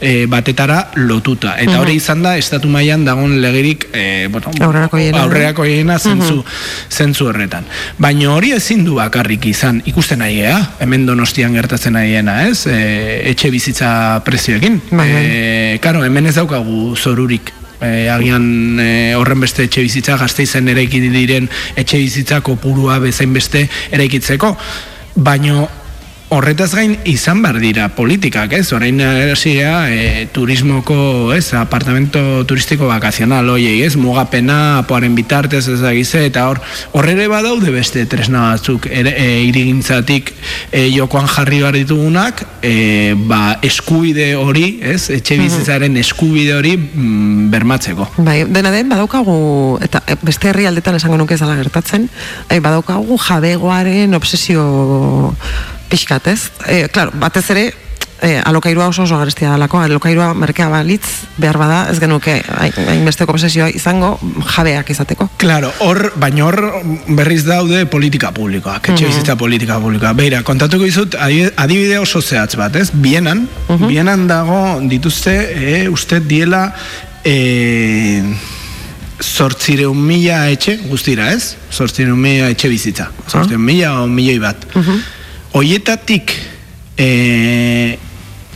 e, batetara lotuta. Eta hori izan da, estatu mailan dagoen legerik, e, bueno, Aurrerakoiena. aurrerakoiena zentzu, zentzu horretan. Baina hori ezin du bakarrik izan, ikusten nahi gea, hemen donostian gertatzen nahiena, ez? E, etxe bizitza prezioekin. E, karo, hemen ez daukagu zorurik. E, agian e, horren beste etxe bizitza gazteizen eraiki diren etxe bizitza kopurua bezain beste eraikitzeko. Baino Horretaz gain izan behar dira politikak, ez? Orain hasiera e, turismoko, ez? Apartamento turistiko bakazional hoiei, ez? Mugapena, poaren bitartez ez da gize, eta hor horrere badaude beste tresna batzuk ere, e, irigintzatik e, jokoan jarri behar ditugunak, e, ba, eskubide hori, ez? Etxe bizitzaren eskubide hori mm, bermatzeko. Bai, dena den badaukagu eta beste herrialdetan esango nuke ez dela gertatzen, e, badaukagu jabegoaren obsesio pixkat, ez? E, claro, batez ere e, alokairua oso oso garestia dalako, alokairua merkea balitz behar bada, ez genuke hain- hainbesteko obsesioa izango jabeak izateko. Claro, hor, baina hor berriz daude politika publikoak, etxe bizitza politika publikoa. Beira, kontatuko dizut adibide, oso zehatz bat, ez? Bienan, bienan dago dituzte, e, uste diela, e, zortzireun mila etxe, guztira, ez? Zortzireun mila etxe bizitza. Zortzireun mila o milioi bat. Hoietatik, e,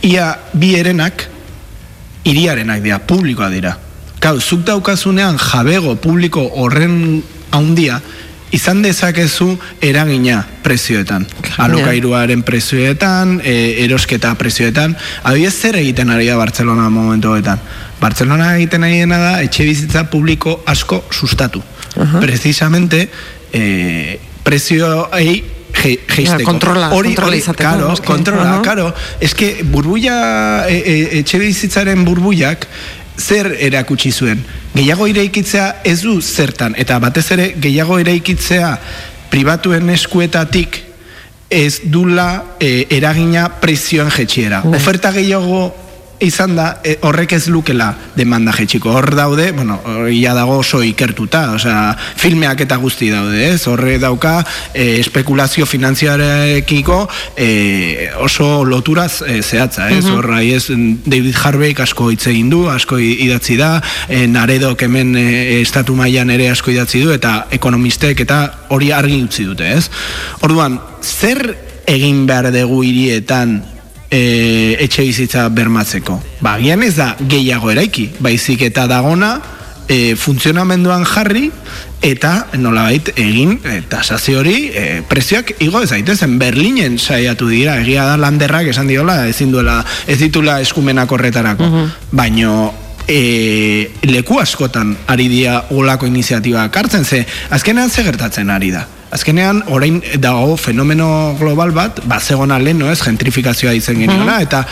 ia bi erenak, iriarenak dira, publikoa dira. Kau, zuk daukazunean jabego publiko horren haundia, izan dezakezu eragina prezioetan. Alokairuaren prezioetan, e, erosketa prezioetan. Adibidez zer egiten ari da Bartzelona momentu honetan. Bartzelona egiten ari dena da etxe bizitza publiko asko sustatu. Precisamente e, prezioei je- jeisteko. kontrola- kontrola izateko, Claro, noski. kontrola, Aha. claro. Es que burbuia, e, e, etxe bizitzaren burbuiak, zer erakutsi zuen? Gehiago ireikitzea ez du zertan, eta batez ere gehiago ireikitzea pribatuen eskuetatik ez dula e, eragina prezioen jetxiera. Bai. Oferta gehiago izan da, e, horrek ez lukela demanda jetxiko. Hor daude, bueno, ia dago oso ikertuta, osea, filmeak eta guzti daude, ez? Horre dauka e, espekulazio finanziarekiko e, oso loturaz e, zehatza, ez? Hor, ez, David Harvey asko hitz egin du, asko idatzi da, e, Naredok hemen e, estatu mailan ere asko idatzi du, eta ekonomistek eta hori argi utzi dute, ez? Orduan, zer egin behar dugu hirietan e, etxe bizitza bermatzeko. Ba, gian ez da gehiago eraiki, baizik eta dagona e, funtzionamenduan jarri eta nolabait egin e, tasazio hori e, prezioak igo ez daitezen. Berlinen saiatu dira egia da landerrak esan diola ezin duela ez ditula eskumenak horretarako. Baino e, leku askotan ari dia olako iniziatiba kartzen ze azkenean ze gertatzen ari da Azkenean, orain dago fenomeno global bat, bat zegona lehen, no ez, gentrifikazioa izen geniola, eta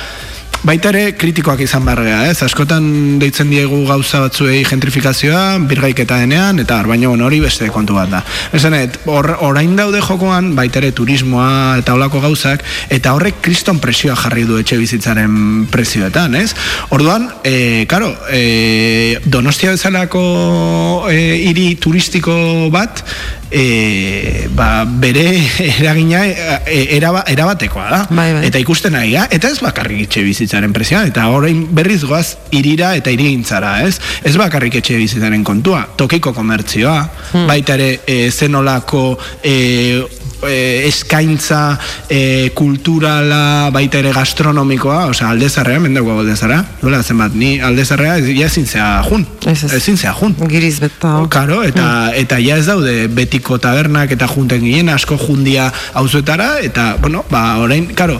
Baita ere kritikoak izan barrea, ez? Askotan deitzen diegu gauza batzuei gentrifikazioa, birgaiketa denean, eta baina hori beste kontu bat da. Esanet, or, orain daude jokoan, baita ere turismoa eta olako gauzak, eta horrek kriston presioa jarri du etxe bizitzaren prezioetan, ez? Orduan, e, karo, e, donostia bezalako e, hiri turistiko bat, e, ba, bere eragina e, eraba, erabatekoa da. Bai, bai. Eta ikusten ari, eta ez bakarrik etxe bizitzaren presioa, eta orain berriz goaz irira eta irigintzara, ez? Ez bakarrik etxe bizitzaren kontua, tokiko komertzioa, baita ere e, zenolako e, e, eskaintza e, kulturala, baita ere gastronomikoa, osea, aldezarrea, mendago aldezarra, duela zenbat, ni aldezarrea ez, ja ezin zea jun, Ez, ez. ezin zea jun. Giriz beta. Karo, eta, eta ja ez daude betiko tabernak eta junten ginen asko jundia auzuetara eta, bueno, ba, orain, karo,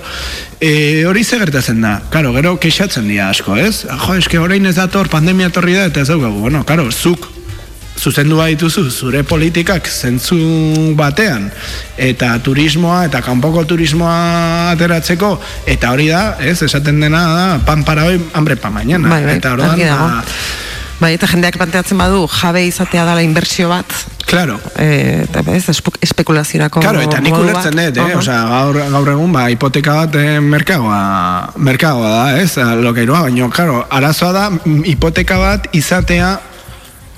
e, hori ze gertatzen da, karo, gero kexatzen dira asko, ez? Jo, eske orain ez dator pandemia etorri da eta ez daukagu, bueno, karo, zuk zuzendua dituzu zure politikak zentzu batean eta turismoa eta kanpoko turismoa ateratzeko eta hori da, ez, esaten dena da pan para hoy, hambre pa mañana Bai, bai, eta orduan, argi dago. ba, Bai, eta jendeak planteatzen badu jabe izatea dela inbertsio bat, claro, e, eta ez, espe- espekulaziorako Claro, eta nik ulertzen dut, eh? Aha. Osea, gaur, gaur egun, ba, hipoteka bat eh, merkagoa, merkagoa da, ez? Alokairua, baina, claro, arazoa da, mm, hipoteka bat izatea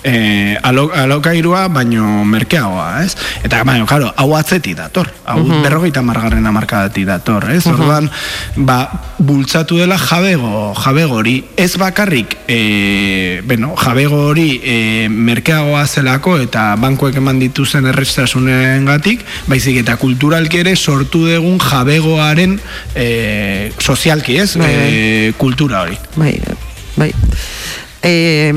eh, alo, alokairua, baino merkeagoa, ez? Eta, baina, claro, hau atzeti dator, hau berrogeita margarren amarkadati dator, ez? Orduan, ba, bultzatu dela jabego, jabego hori, ez bakarrik, e, bueno, jabego hori e, merkeagoa zelako eta bankuek eman dituzen errestasunen gatik, baizik eta kulturalki ere sortu dugun jabegoaren e, sozialki, ez? Bai, E, kultura hori. Bai, bai. E,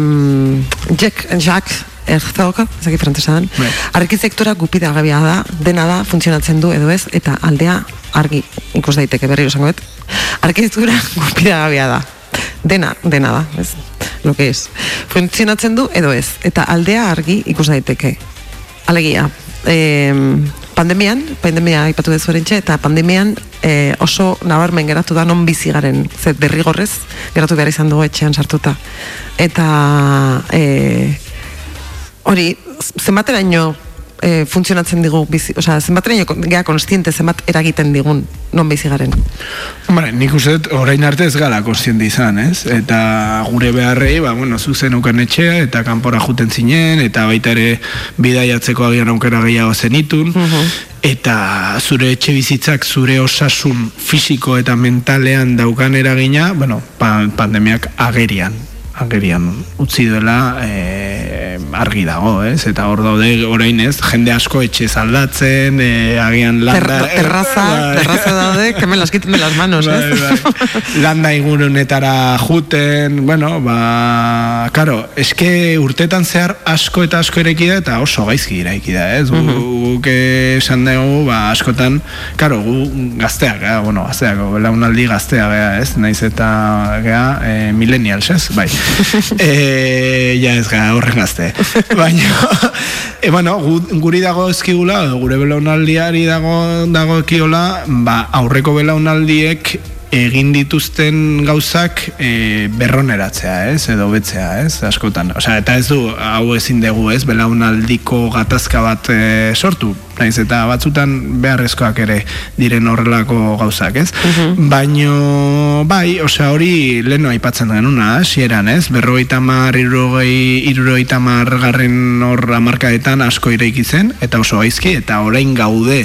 Jack, Jack Herzog, ezaki frantzesa den, Bai. argi sektora gupida gabia da, dena da, funtzionatzen du edo ez, eta aldea argi ikus daiteke berriro esango dut. Arkitektura gupida gabia da. Dena, dena da, ez? Lo que es. Funtzionatzen du edo ez, eta aldea argi ikus daiteke. Alegia, e, pandemian, pandemia aipatu dezu erentxe, eta pandemian e, oso nabarmen geratu da non bizi garen, ze derrigorrez geratu behar izan dugu etxean sartuta. Eta e, hori, zenbateraino e, funtzionatzen digu bizi, osea, zenbateraino gea konstiente zenbat eragiten digun non bizi garen. Hombre, nik uste orain arte ez gala konstiente izan, ez? Eta gure beharrei, ba, bueno, zuzen ukan etxea, eta kanpora juten zinen, eta baita ere bidaiatzeko agian aukera gehiago zenitun, eta zure etxe bizitzak zure osasun fisiko eta mentalean daukan eragina, bueno, pa, pandemiak agerian agerian utzi duela e, argi dago, ez? Eta hor daude orain ez, jende asko etxe aldatzen, e, agian landa... Ter, terraza, Bai. terraza daude, que me las quiten de las manos, Bai, ez? bai. Landa ingurunetara juten, bueno, ba, karo, eske urtetan zehar asko eta asko eraiki da eta oso gaizki eraiki da, ez? Gu, guk esan dugu, ba, askotan, karo, gu gazteak, eh? bueno, gazteak, belaunaldi gaztea, gea, ez? Naiz eta, gea, e, millennials, ez? Bai. e, ja ez gara horren gazte. Baina, e, bueno, gu, guri dago ezkigula, gure belaunaldiari dago, dago ekiola, ba, aurreko belaunaldiek egin dituzten gauzak e, berroneratzea, ez, edo betzea, ez, askotan. Osea, eta ez du, hau ezin dugu, ez, belaunaldiko gatazka bat e, sortu, naiz eta batzutan beharrezkoak ere diren horrelako gauzak, ez? Baino, bai, osea, hori leno aipatzen genuna, hasieran, ez? Berrogeita mar, irurogei, irurogeita mar garren hor amarkadetan asko ireiki zen, eta oso gaizki, eta orain gaude,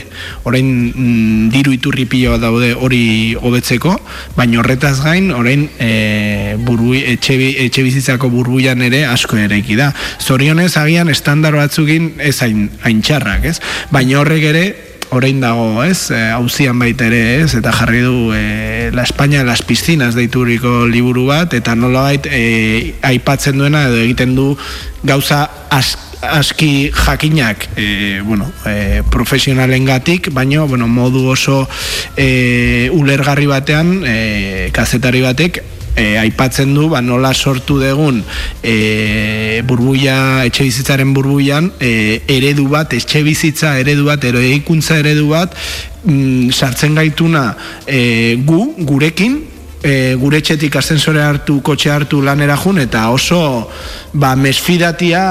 orain mm, diru iturri pilo bat daude hori hobetzeko, baina horretaz gain, orain e, buru, etxe, etxe bizitzako burbuian ere asko eraiki da. Zorionez, agian estandar batzukin ez hain, hain txarrak, ez? Baina horrek ere orain dago, ez, e, auzian baita ere, ez, eta jarri du e, La España las piscinas deituriko liburu bat, eta nolabait e, aipatzen duena edo egiten du gauza as, aski jakinak e, bueno, e, profesionalen gatik, baina bueno, modu oso e, ulergarri batean e, kazetari batek e, aipatzen du ba, nola sortu degun e, burbuia, etxe bizitzaren burbuian e, eredu bat, etxe bizitza eredu bat, eroikuntza eredu bat mm, sartzen gaituna e, gu, gurekin e, gure etxetik ascensore hartu, kotxe hartu lanera jun, eta oso ba, mesfidatia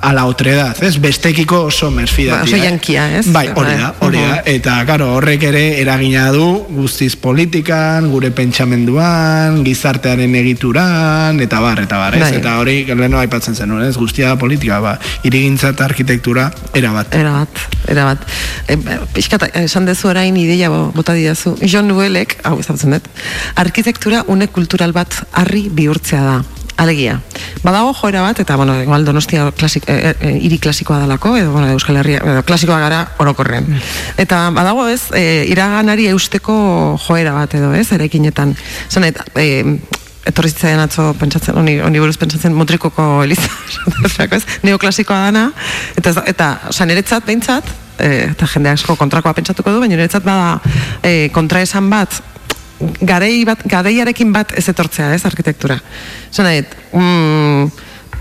a la otredad, ez? Bestekiko oso mesfidatia. Ba, oso jankia, ez? Bai, hori da, hori da. Eta, karo, horrek ere eragina du guztiz politikan, gure pentsamenduan, gizartearen egituran, eta bar, eta bar, ez? Bai. Eta hori, leheno aipatzen zen, ez? Guztia da politika, ba, irigintza eta arkitektura, erabat. Erabat, erabat. E, Piskat, esan dezu orain ideia bota didazu. John Nuelek, hau ezagutzen dut, arkitektura une kultural bat harri bihurtzea da. Alegia. Badago joera bat, eta, bueno, igual donostia klasik, e, e, iri klasikoa dalako, edo, bueno, Euskal Herria, edo klasikoa gara orokorren. Eta badago ez, e, iraganari eusteko joera bat edo, ez, eraikinetan. Zanet, e, etorri zitzaidan atzo pentsatzen, oni, oni buruz pentsatzen motrikoko eliza, ez, neoklasikoa dana, eta, eta, oza, niretzat, behintzat, e, eta jende asko kontrakoa pentsatuko du, baina niretzat bada e, kontraesan bat, garei bat, gadeiarekin bat ez etortzea, ez, arkitektura. Zena, mm,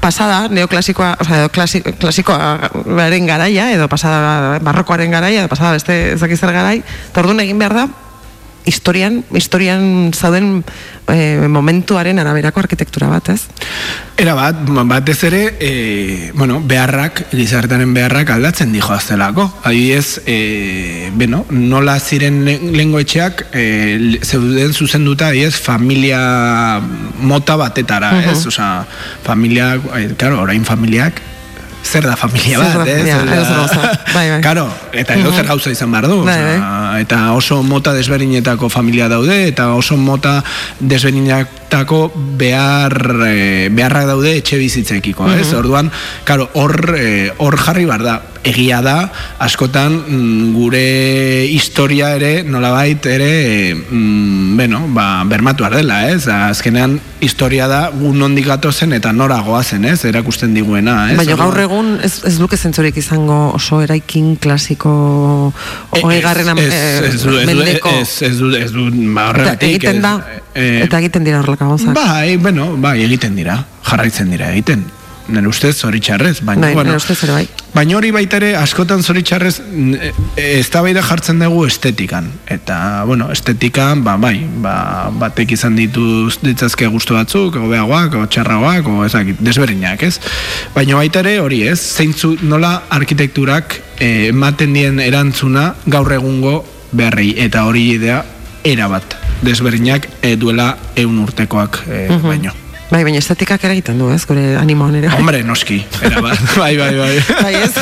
pasada neoklasikoa, o sea, klasiko, klasikoa beren garaia, edo pasada barrokoaren garaia, edo pasada beste ezakizar garai, tordun egin behar da, historian, historian zauden e, momentuaren araberako arkitektura bat, ez? Era bat, batez ere, e, bueno, beharrak, gizartaren beharrak aldatzen dijo aztelako. Adibidez, e, bueno, nola ziren lengoetxeak e, zeuden zuzenduta, adibidez, familia mota batetara, uh -huh. ez? Familia, e, claro, orain familiak, zer da familia bat, ez? Bai, bai. Karo, eta edo zer gauza izan behar du. Bai, bai. Eta oso mota desberinetako familia daude, eta oso mota desberinetako behar, e, beharrak daude etxe bizitzekiko, ez? Orduan, karo, hor, e, hor jarri behar da egia da, askotan mm, gure historia ere, nolabait ere, mm, bueno, ba, bermatu dela, ez? Azkenean, historia da, gu nondik zen eta nora zen, ez? Erakusten diguena, ez? Baina gaur egun, ez, ez duke zentzorik izango oso eraikin klasiko hori garren mendeko. Ez, ez, du, ez du, ba, horregatik. Egiten da, eh, eta egiten dira gauzak. Bai, bueno, bai, egiten dira, jarraitzen dira, egiten nire ustez zoritxarrez, baina, bai, bueno, ere bai. baina hori baita ere askotan zoritxarrez e, ez da jartzen dugu estetikan, eta, bueno, estetikan, ba, bai, ba, batek izan dituz ditzazke guztu batzuk, o beagoak, o txarragoak, o ezakit, desberinak, ez? Baina baita ere hori, ez? Zeintzu nola arkitekturak e, ematen dien erantzuna gaur egungo beharrei, eta hori idea erabat, desberinak e, duela eun urtekoak e, baino. Bai, baina estetikak ere egiten du, ez, gure animoan ere. Hombre, noski, era bat, bai, bai, bai. Bai, ez?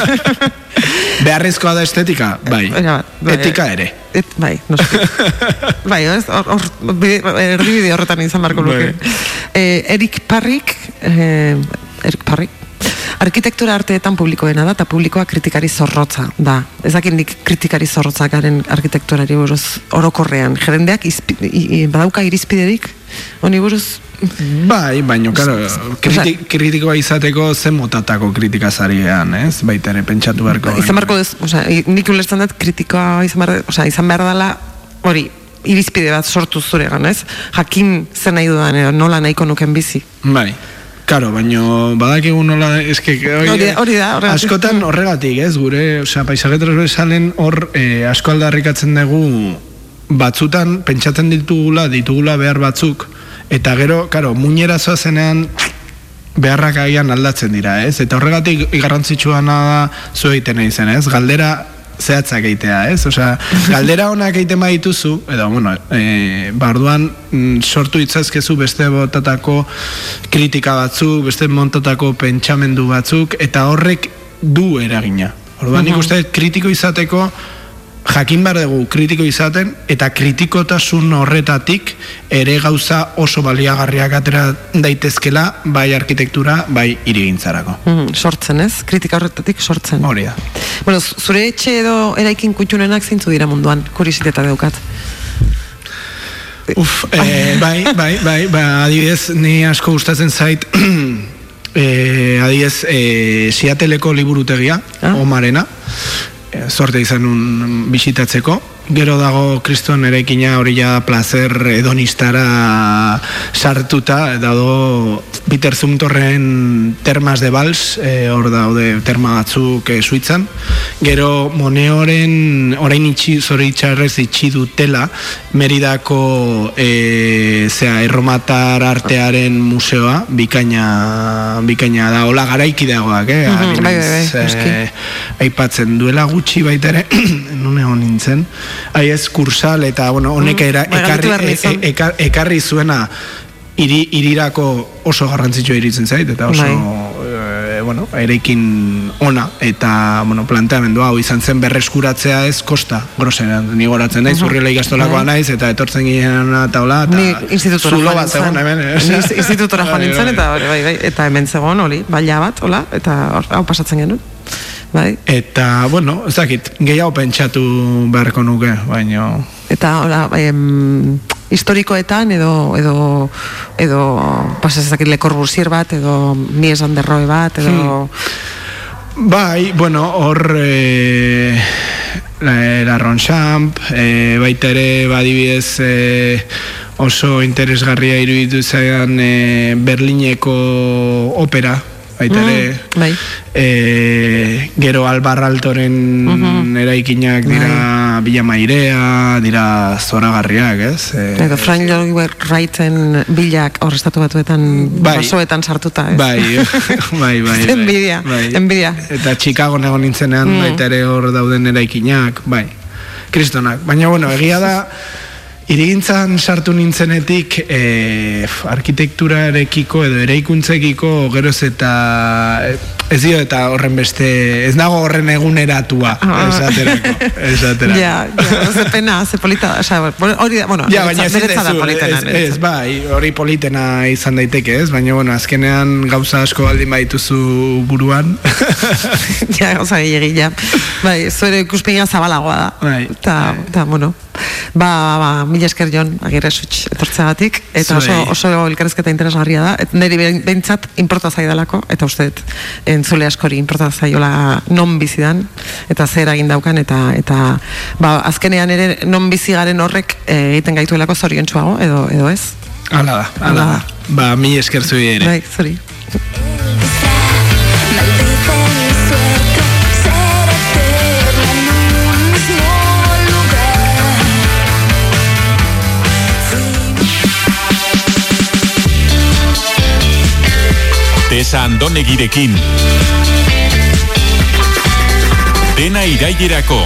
Beharrezkoa da estetika, bai. bai Etika ere. Et, bai, noski. bai, ez, hor, erdi bide horretan izan barko luke. Bai. Eh, Erik Parrik, eh, Erik Parrik, arkitektura arteetan publikoena da, eta publikoa kritikari zorrotza da. Ez nik kritikari zorrotza garen arkitekturari buruz orokorrean. Jerendeak badauka irizpiderik, honi buruz Bai, baino, karo, kritik, kritikoa izateko zen motatako kritika zarian, ez? Baita ere, pentsatu beharko. Ba, izan beharko, oza, nik ulertzen dut kritikoa izan behar, oza, izan behar dela, hori, irizpide bat sortu zuregan, ez? Jakin zen nahi dudan, edo, nola nahiko nuken bizi. Bai. Karo, baino badakigu nola eske hori da, hori da, askotan horregatik, ez? Gure, osea, paisajetros bezalen hor eh, asko aldarrikatzen dugu batzutan pentsatzen ditugula, ditugula behar batzuk, Eta gero, karo, muñera zenean beharrak agian aldatzen dira, ez? Eta horregatik garrantzitsua da zu egiten zen, ez? Galdera zehatzak eitea, ez? Osea, galdera honak egiten badituzu, edo, bueno, e, barduan mm, sortu itzazkezu beste botatako kritika batzuk, beste montatako pentsamendu batzuk, eta horrek du eragina. Orduan, uh nik uste kritiko izateko jakin behar dugu kritiko izaten eta kritikotasun horretatik ere gauza oso baliagarriak atera daitezkela bai arkitektura, bai irigintzarako. Mm, sortzen ez, kritika horretatik sortzen. Hori da. Bueno, zure etxe edo eraikin kutxunenak zintzu dira munduan, kurisiteta daukat. Uf, e, bai, bai, bai, bai, adibidez, ni asko gustatzen zait, e, adibidez, e, Siateleko liburutegia, Ah. Omarena, sorte izan un bisitatzeko, gero dago kriston eraikina hori ja placer hedonistara sartuta, dago Peter Zumtorren termas de Vals, e, hor daude terma batzuk e, suitzan, gero Moneoren orain itxi, zoritxarrez itxi dutela, Meridako e, zera, erromatar artearen museoa, bikaina, bikaina da, hola garaiki dagoak, eh? Mhm, Ari bai, bai, bai, eh, aipatzen duela gutxi baita ere non egon nintzen ez kursal eta bueno honek Mm, era, bai, galdetu ekarri, nizun. e- eka- ekarri zuena iri, irirako oso garrantzitsua iritzen zait eta oso eh, bueno, erekin ona eta bueno, planteamendu hau izan zen berreskuratzea ez kosta grosenean ni goratzen naiz Mhm. urriela ikastolakoa Bai. naiz eta etortzen ginen eta hola eta Ni institutora zulo joan bat zegoen nintzen. hemen eh? Institutora joan Bai, nintzen, bai. eta bai, bai, eta hemen zegoen hori, baila bat, hola, eta hau pasatzen genuen. Bai, Eta, bueno, ez dakit, gehiago pentsatu beharko nuke, baino... eta hola, em, historikoetan edo edo edo pasa ez dakit Le Corbusier bat edo Mies van der Rohe bat edo Bai, bueno, hor e, la, la Ronchamp, e, baita ere badibidez e, oso interesgarria iruditu zaidan e, Berlineko opera, baita ere Mm, bai. e, gero Albarraltoren Mhm. eraikinak dira Billamairea, dira zoragarriak, ez? E, edo Frank Lloyd Wrighten bilak hor estatu batuetan Bai. basoetan sartuta, ez? Bai, bai, bai. bai. Envidia, envidia. Eta Chicago nago nintzenean, Mm. baita ere hor dauden eraikinak, bai. Kristonak. Baina, bueno, egia da, irigintzan sartu nintzenetik e, arkitekturarekiko edo eraikuntzekiko geroz eta eh, ez dio eta horren beste ez nago horren eguneratua Ah. esaterako, esaterako. Ja, ja, ze pena, ze polita, bueno, hori da, bueno, Ja, baina niretzat da politena, ez, niretzat. ez, bai, hori politena izan daiteke, ez? Baina, bueno, azkenean gauza asko baldin baituzu buruan. ja, oza, gehiagi, ja. Bai, zuere ikuspegia zabalagoa da. Bai. Ta, ta, bueno, ba, ba, mila esker jon, agirre sutx etortzeagatik, eta oso, oso elkarrezketa interesgarria da, et niri behin- behintzat inporta zaidalako, eta uste dut, entzule askori inporta zaiola non bizidan, eta zer egin daukan, eta, eta ba, azkenean ere non bizi garen horrek eh, egiten gaituelako zoriontsuago, edo, edo ez? Hala da, hala da. Ba, mi esker zui ere. Bai, zuri. Maldice mi suerte Dena irailerako.